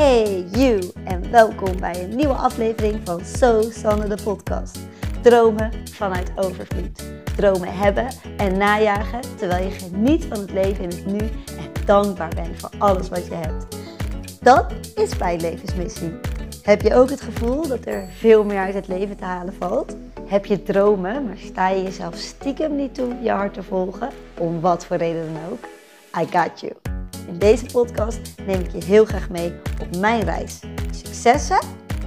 Hey you en welkom bij een nieuwe aflevering van So Sanne de podcast. Dromen vanuit overvloed. Dromen hebben en najagen terwijl je geniet van het leven in het nu en dankbaar bent voor alles wat je hebt. Dat is mijn levensmissie. Heb je ook het gevoel dat er veel meer uit het leven te halen valt? Heb je dromen, maar sta je jezelf stiekem niet toe je hart te volgen? Om wat voor reden dan ook? I got you. In deze podcast neem ik je heel graag mee op mijn reis. Successen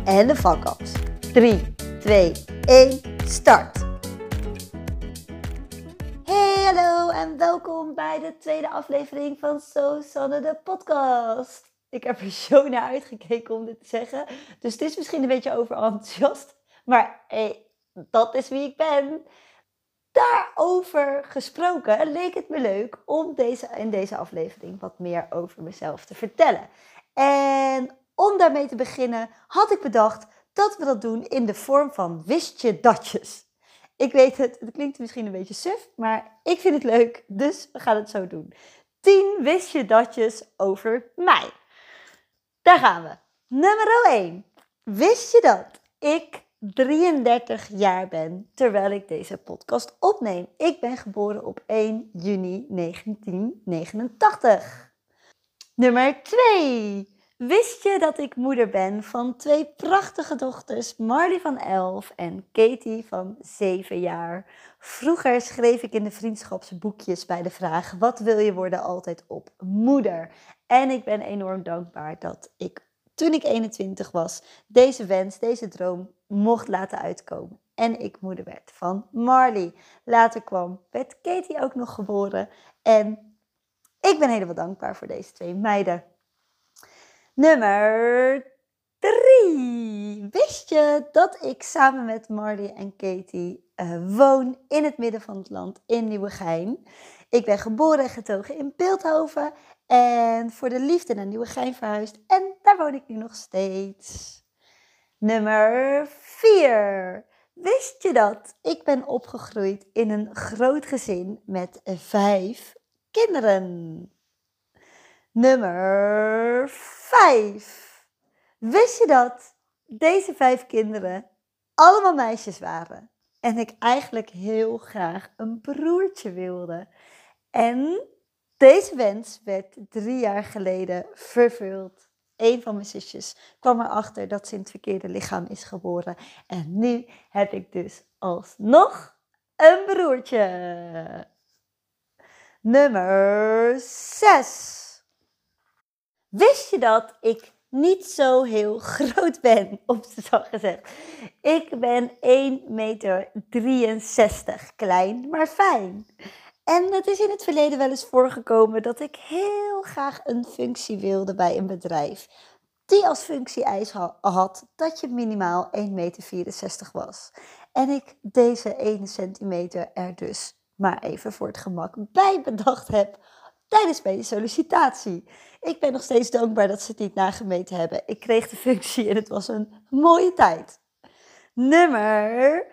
en de fuck-ups. 3, 2, 1, start! Hey, hallo en welkom bij de tweede aflevering van So Sanne de podcast. Ik heb er zo naar uitgekeken om dit te zeggen. Dus het is misschien een beetje overenthousiast. Maar hey, dat is wie ik ben. Daarover gesproken leek het me leuk om deze, in deze aflevering wat meer over mezelf te vertellen. En om daarmee te beginnen had ik bedacht dat we dat doen in de vorm van wist je datjes. Ik weet het, het klinkt misschien een beetje suf, maar ik vind het leuk, dus we gaan het zo doen. 10 wist je datjes over mij. Daar gaan we. Nummer 1. Wist je dat ik 33 jaar ben terwijl ik deze podcast opneem? Ik ben geboren op 1 juni 1989. Nummer 2. Wist je dat ik moeder ben van twee prachtige dochters, Marley van 11 en Katie van 7 jaar? Vroeger schreef ik in de vriendschapsboekjes bij de vraag: wat wil je worden altijd op moeder? En ik ben enorm dankbaar dat ik toen ik 21 was deze wens, deze droom mocht laten uitkomen. En ik moeder werd van Marley. Later kwam, werd Katie ook nog geboren. En ik ben helemaal dankbaar voor deze twee meiden. Nummer 3. Wist je dat ik samen met Marley en Katie uh, woon in het midden van het land in Nieuwegein? Ik ben geboren en getogen in Beeldhoven en voor de liefde naar Nieuwegein verhuisd. En daar woon ik nu nog steeds. Nummer 4. Wist je dat? Ik ben opgegroeid in een groot gezin met vijf kinderen. Nummer 5. Wist je dat deze vijf kinderen allemaal meisjes waren? En ik eigenlijk heel graag een broertje wilde. En deze wens werd drie jaar geleden vervuld. Een van mijn zusjes kwam erachter dat ze in het verkeerde lichaam is geboren. En nu heb ik dus alsnog een broertje. Nummer 6. Wist je dat ik niet zo heel groot ben, op de dag gezegd? Ik ben 1,63 meter, klein, maar fijn. En het is in het verleden wel eens voorgekomen dat ik heel graag een functie wilde bij een bedrijf. Die als functie-eis had dat je minimaal 1,64 meter was. En ik deze 1 centimeter er dus maar even voor het gemak bij bedacht heb tijdens mijn sollicitatie. Ik ben nog steeds dankbaar dat ze het niet nagemeten hebben. Ik kreeg de functie en het was een mooie tijd. Nummer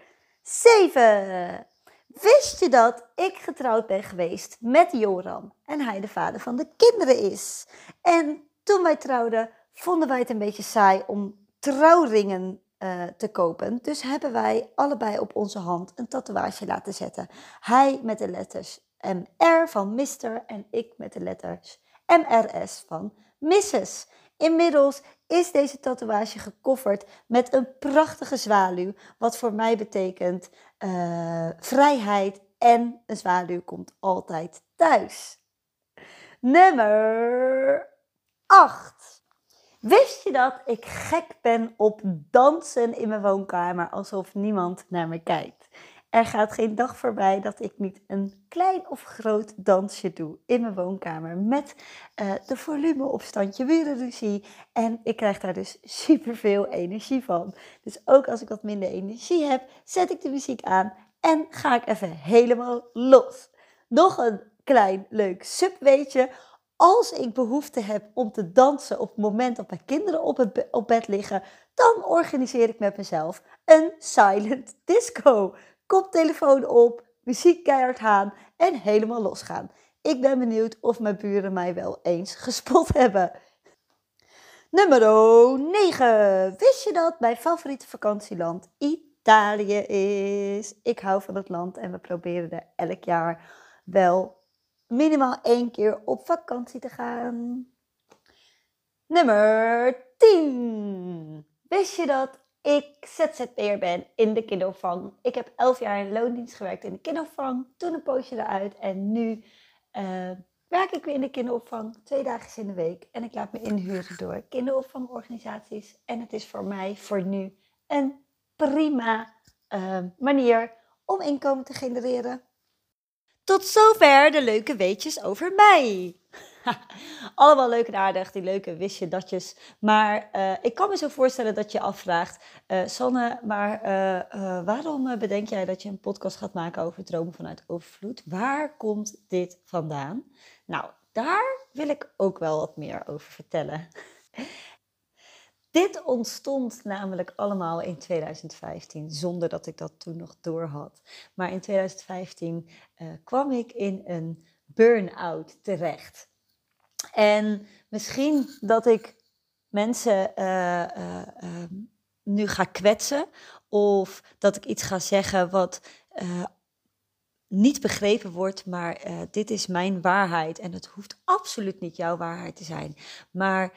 7. Wist je dat ik getrouwd ben geweest met Joram en hij de vader van de kinderen is? En toen wij trouwden, vonden wij het een beetje saai om trouwringen uh, te kopen. Dus hebben wij allebei op onze hand een tatoeage laten zetten. Hij met de letters MR van Mr. en ik met de letters MRS van Mrs. Inmiddels is deze tatoeage gekofferd met een prachtige zwaluw, wat voor mij betekent uh, vrijheid en een zwaluw komt altijd thuis. Nummer 8. Wist je dat ik gek ben op dansen in mijn woonkamer alsof niemand naar me kijkt? Er gaat geen dag voorbij dat ik niet een klein of groot dansje doe in mijn woonkamer met uh, de volume op standje burenruzie. En ik krijg daar dus superveel energie van. Dus ook als ik wat minder energie heb, zet ik de muziek aan en ga ik even helemaal los. Nog een klein leuk subweetje. Als ik behoefte heb om te dansen op het moment dat mijn kinderen op, het op bed liggen, dan organiseer ik met mezelf een silent disco koptelefoon op, muziek keihard aan en helemaal losgaan. Ik ben benieuwd of mijn buren mij wel eens gespot hebben. Nummer 9. Wist je dat mijn favoriete vakantieland Italië is? Ik hou van het land en we proberen er elk jaar wel minimaal één keer op vakantie te gaan. Nummer 10. Wist je dat ik ZZP'er ben in de kinderopvang? Ik heb 11 jaar in loondienst gewerkt in de kinderopvang, toen een poosje eruit en nu uh, werk ik weer in de kinderopvang, twee dagen in de week. En ik laat me inhuren door kinderopvangorganisaties. En het is voor mij voor nu een prima uh, manier om inkomen te genereren. Tot zover de leuke weetjes over mij. Allemaal leuk en aardig, die leuke wist datjes. Maar uh, ik kan me zo voorstellen dat je afvraagt, uh, Sanne, maar uh, waarom bedenk jij dat je een podcast gaat maken over dromen vanuit overvloed? Waar komt dit vandaan? Nou, daar wil ik ook wel wat meer over vertellen. Dit ontstond namelijk allemaal in 2015, zonder dat ik dat toen nog door had. Maar in 2015 uh, kwam ik in een burn-out terecht. En misschien dat ik mensen uh, uh, nu ga kwetsen, of dat ik iets ga zeggen wat niet begrepen wordt, maar dit is mijn waarheid. En het hoeft absoluut niet jouw waarheid te zijn. Maar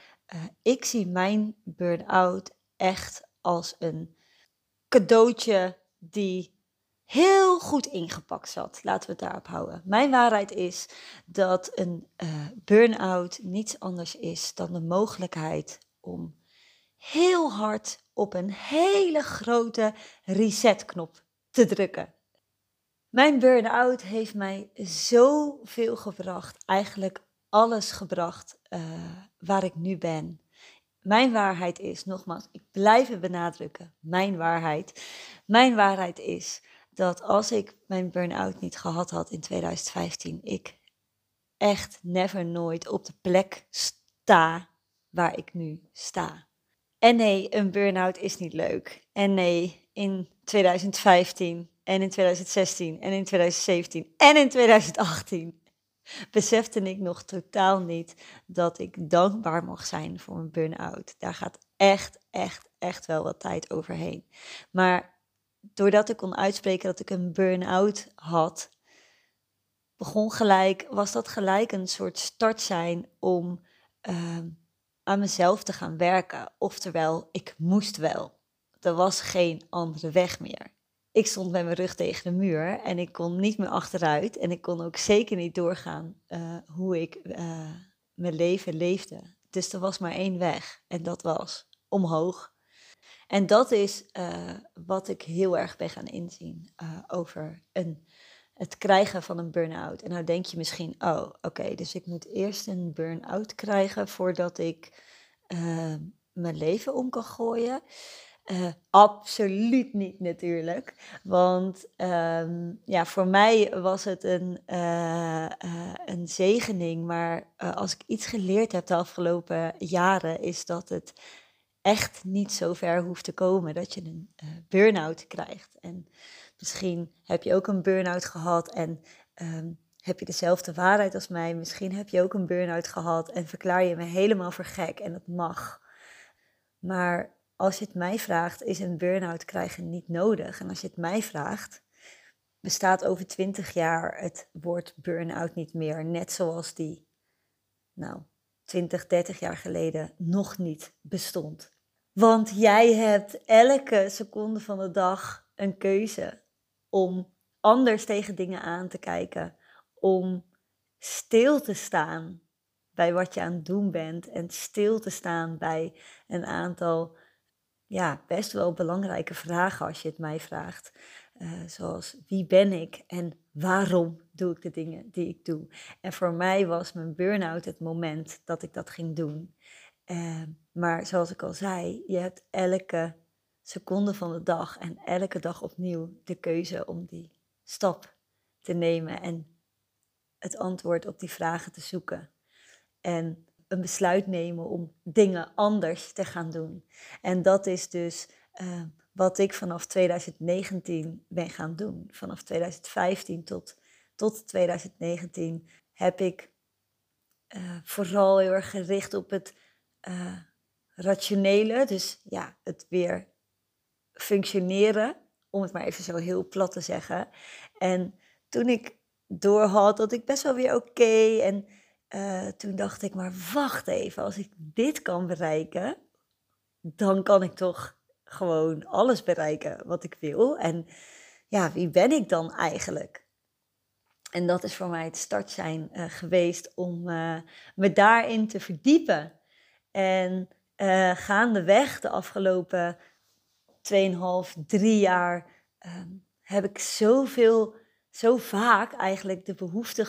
ik zie mijn burn-out echt als een cadeautje die heel goed ingepakt zat. Laten we het daarop houden. Mijn waarheid is dat een uh, burn-out niets anders is dan de mogelijkheid om heel hard op een hele grote resetknop te drukken. Mijn burn-out heeft mij zoveel gebracht, eigenlijk alles gebracht uh, waar ik nu ben. Mijn waarheid is, nogmaals, ik blijf het benadrukken, mijn waarheid. Mijn waarheid is dat als ik mijn burn-out niet gehad had in 2015, ik echt never nooit op de plek sta waar ik nu sta. En nee, een burn-out is niet leuk. En nee, in 2015 en in 2016 en in 2017 en in 2018 besefte ik nog totaal niet dat ik dankbaar mag zijn voor een burn-out. Daar gaat echt, echt, echt wel wat tijd overheen. Maar doordat ik kon uitspreken dat ik een burn-out had, begon gelijk, was dat gelijk een soort start zijn om uh, aan mezelf te gaan werken. Oftewel, ik moest wel. Er was geen andere weg meer ik stond met mijn rug tegen de muur en ik kon niet meer achteruit. En ik kon ook zeker niet doorgaan uh, hoe ik uh, mijn leven leefde. Dus er was maar één weg en dat was omhoog. En dat is uh, wat ik heel erg ben gaan inzien over een, het krijgen van een burn-out. En nou denk je misschien, oh oké, dus ik moet eerst een burn-out krijgen voordat ik mijn leven om kan gooien. Absoluut niet natuurlijk. Want um, ja, voor mij was het een, een zegening. Maar als ik iets geleerd heb de afgelopen jaren, is dat het echt niet zo ver hoeft te komen dat je een burn-out krijgt. En misschien heb je ook een burn-out gehad en um, heb je dezelfde waarheid als mij. Misschien heb je ook een burn-out gehad en verklaar je me helemaal voor gek en dat mag. Maar als je het mij vraagt, is een burn-out krijgen niet nodig. En als je het mij vraagt, bestaat over twintig jaar het woord burn-out niet meer. Net zoals die, nou, 20, 30 jaar geleden nog niet bestond. Want jij hebt elke seconde van de dag een keuze om anders tegen dingen aan te kijken, om stil te staan bij wat je aan het doen bent en stil te staan bij een aantal ja, best wel belangrijke vragen als je het mij vraagt. Uh, zoals wie ben ik en waarom doe ik de dingen die ik doe? En voor mij was mijn burn-out het moment dat ik dat ging doen. Uh, maar zoals ik al zei, je hebt elke seconde van de dag en elke dag opnieuw de keuze om die stap te nemen en het antwoord op die vragen te zoeken. En een besluit nemen om dingen anders te gaan doen. En dat is dus uh, wat ik vanaf 2019 ben gaan doen. Vanaf 2015 tot, tot 2019 heb ik uh, vooral heel erg gericht op het uh, rationele, dus ja, het weer functioneren, om het maar even zo heel plat te zeggen. En toen ik doorhad dat ik best wel weer oké en uh, toen dacht ik, maar wacht even, als ik dit kan bereiken, dan kan ik toch gewoon alles bereiken wat ik wil. En ja, wie ben ik dan eigenlijk? En dat is voor mij het startsein uh, geweest om uh, me daarin te verdiepen. En uh, gaandeweg de afgelopen 2,5, 3 jaar ehm, heb ik zoveel, zo vaak eigenlijk de behoefte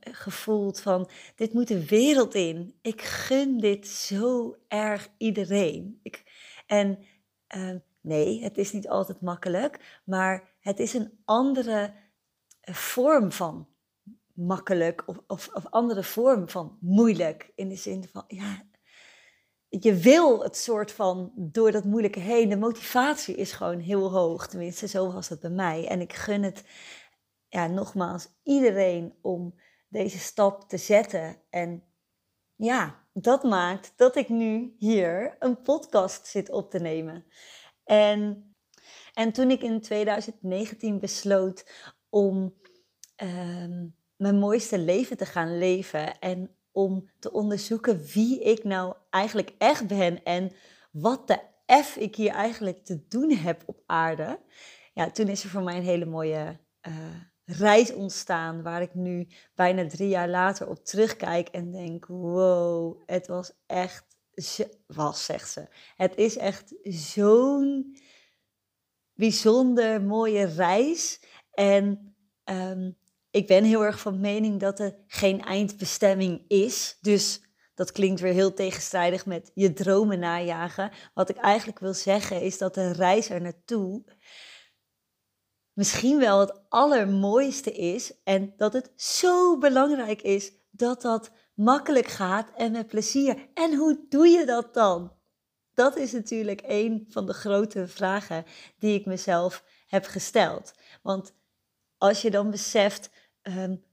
gevoeld van dit moet de wereld in. Ik gun dit zo erg iedereen. Ik, en ehm, nee, het is niet altijd makkelijk, maar het is een andere eh, vorm van makkelijk of, of, of andere vorm van moeilijk. In de zin van, ja, je wil het soort van door dat moeilijke heen. De motivatie is gewoon heel hoog. Tenminste, zo was het bij mij. En ik gun het, ja, nogmaals, iedereen om deze stap te zetten. En ja, dat maakt dat ik nu hier een podcast zit op te nemen. En, en toen ik in 2019 besloot om ehm, mijn mooiste leven te gaan leven en om te onderzoeken wie ik nou eigenlijk echt ben en wat de F ik hier eigenlijk te doen heb op aarde. Ja, toen is er voor mij een hele mooie uh, reis ontstaan waar ik nu bijna drie jaar later op terugkijk en denk, wow, het was echt, was zegt ze, het is echt zo'n bijzonder mooie reis. En um, ik ben heel erg van mening dat er geen eindbestemming is. Dus dat klinkt weer heel tegenstrijdig met je dromen najagen. Wat ik eigenlijk wil zeggen is dat de reis er naartoe misschien wel het allermooiste is. En dat het zo belangrijk is dat dat makkelijk gaat en met plezier. En hoe doe je dat dan? Dat is natuurlijk een van de grote vragen die ik mezelf heb gesteld. Want als je dan beseft um,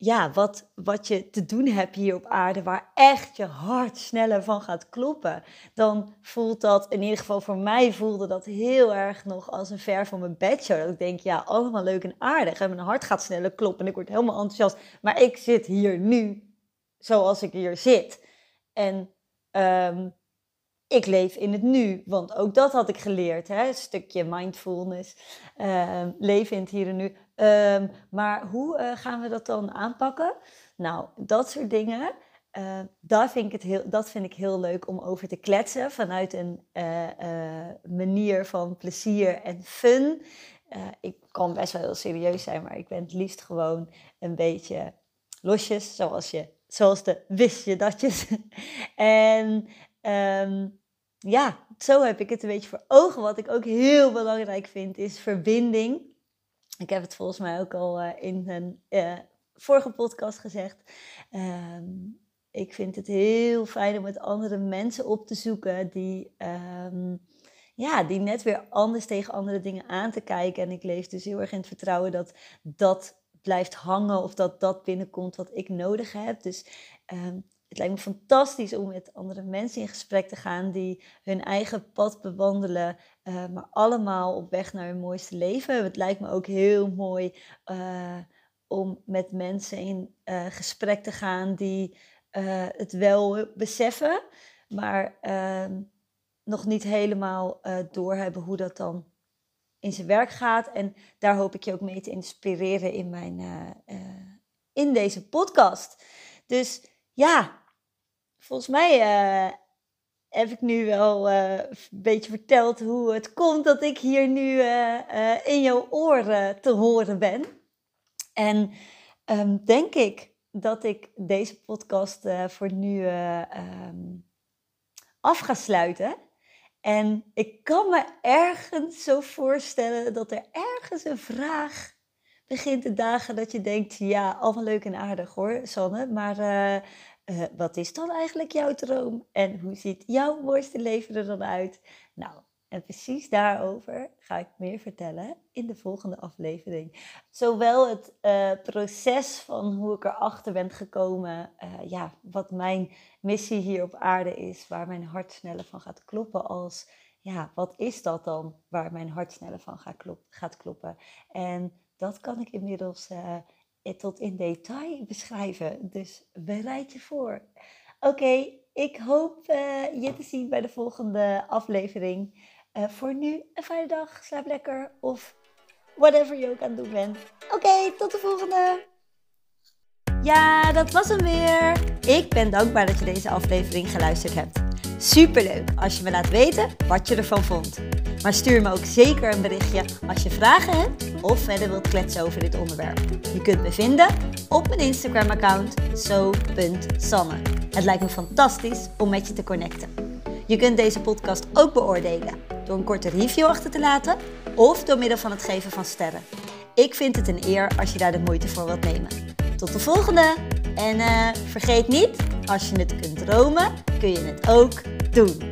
ja, wat, wat je te doen hebt hier op aarde, waar echt je hart sneller van gaat kloppen, dan voelt dat, in ieder geval voor mij voelde dat heel erg nog als een ver van mijn bedshow. Dat ik denk, ja, allemaal leuk en aardig. En mijn hart gaat sneller kloppen en ik word helemaal enthousiast. Maar ik zit hier nu zoals ik hier zit. En um, ik leef in het nu, want ook dat had ik geleerd. Hè? Een stukje mindfulness, uh, leven in het hier en nu. Um, maar hoe uh, gaan we dat dan aanpakken? Nou, dat soort dingen, uh, daar vind ik het heel, dat vind ik heel leuk om over te kletsen vanuit een uh, manier van plezier en fun. ik kan best wel heel serieus zijn, maar ik ben het liefst gewoon een beetje losjes, zoals, je, zoals de wist je datjes. en um, ja, zo heb ik het een beetje voor ogen. Wat ik ook heel belangrijk vind, is verbinding. Ik heb het volgens mij ook al uh, in een uh, vorige podcast gezegd. Um, ik vind het heel fijn om met andere mensen op te zoeken die, um, ja, die net weer anders tegen andere dingen aan te kijken. En ik leef dus heel erg in het vertrouwen dat dat blijft hangen of dat dat binnenkomt wat ik nodig heb. Dus het lijkt me fantastisch om met andere mensen in gesprek te gaan die hun eigen pad bewandelen, uh, maar allemaal op weg naar hun mooiste leven. Het lijkt me ook heel mooi uh, om met mensen in uh, gesprek te gaan die het wel beseffen, maar ehm, nog niet helemaal doorhebben hoe dat dan in zijn werk gaat. En daar hoop ik je ook mee te inspireren in, mijn, in deze podcast. Dus ja, volgens mij uh, heb ik nu wel uh, een beetje verteld hoe het komt dat ik hier nu uh, in jouw oren te horen ben. En um, denk ik dat ik deze podcast voor nu um, af ga sluiten. En ik kan me ergens zo voorstellen dat er ergens een vraag begint te dagen dat je denkt, ja, allemaal leuk en aardig hoor, Sanne, maar uh, uh, wat is dan eigenlijk jouw droom? En hoe ziet jouw mooiste leven er dan uit? Nou, En precies daarover ga ik meer vertellen in de volgende aflevering. Zowel het uh, proces van hoe ik erachter ben gekomen, ja, wat mijn missie hier op aarde is, waar mijn hart sneller van gaat kloppen, als ja, wat is dat dan waar mijn hart sneller van gaat, gaat kloppen? En dat kan ik inmiddels uh, tot in detail beschrijven. Dus bereid je voor. Oké, ik hoop je te zien bij de volgende aflevering. Uh, voor nu een fijne dag, slaap lekker of whatever je ook aan het doen bent. Oké, tot de volgende! Ja, dat was hem weer. Ik ben dankbaar dat je deze aflevering geluisterd hebt. Superleuk als je me laat weten wat je ervan vond. Maar stuur me ook zeker een berichtje als je vragen hebt of verder wilt kletsen over dit onderwerp. Je kunt me vinden op mijn Instagram-account zo.sanne. Het lijkt me fantastisch om met je te connecten. Je kunt deze podcast ook beoordelen door een korte review achter te laten of door middel van het geven van sterren. Ik vind het een eer als je daar de moeite voor wilt nemen. Tot de volgende! En uh, vergeet niet, als je het kunt dromen, kun je het ook doen.